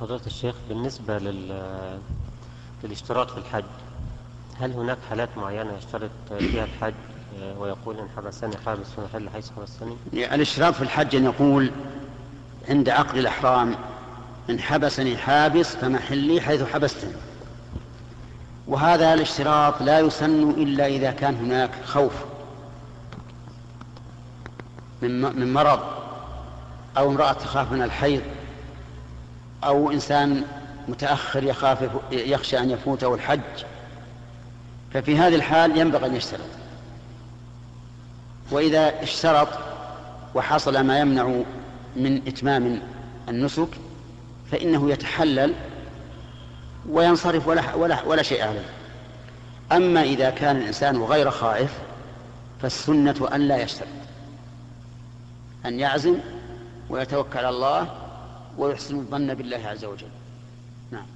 فضيلة الشيخ بالنسبة لل... للاشتراط في الحج هل هناك حالات معينة يشترط فيها الحج؟ ويقول إن حبسني حابس فمحل حيث حبسني؟ الاشتراط في الحج أن يقول عند عقد الإحرام إن حبسني حابس فمحلي حيث حبستني وهذا الاشتراط لا يسن إلا إذا كان هناك خوف من مرض أو امرأة تخاف من الحيض. أو إنسان متأخر يخاف يخشى أن يفوته الحج ففي هذه الحال ينبغي أن يشترط. وإذا اشترط وحصل ما يمنع من إتمام النسك فإنه يتحلل وينصرف ولا, ولا, ولا شيء عليه. أما إذا كان الإنسان غير خائف فالسنة أن لا يشترط. أن يعزم ويتوكل على الله ويحسن الظن بالله عز وجل. نعم.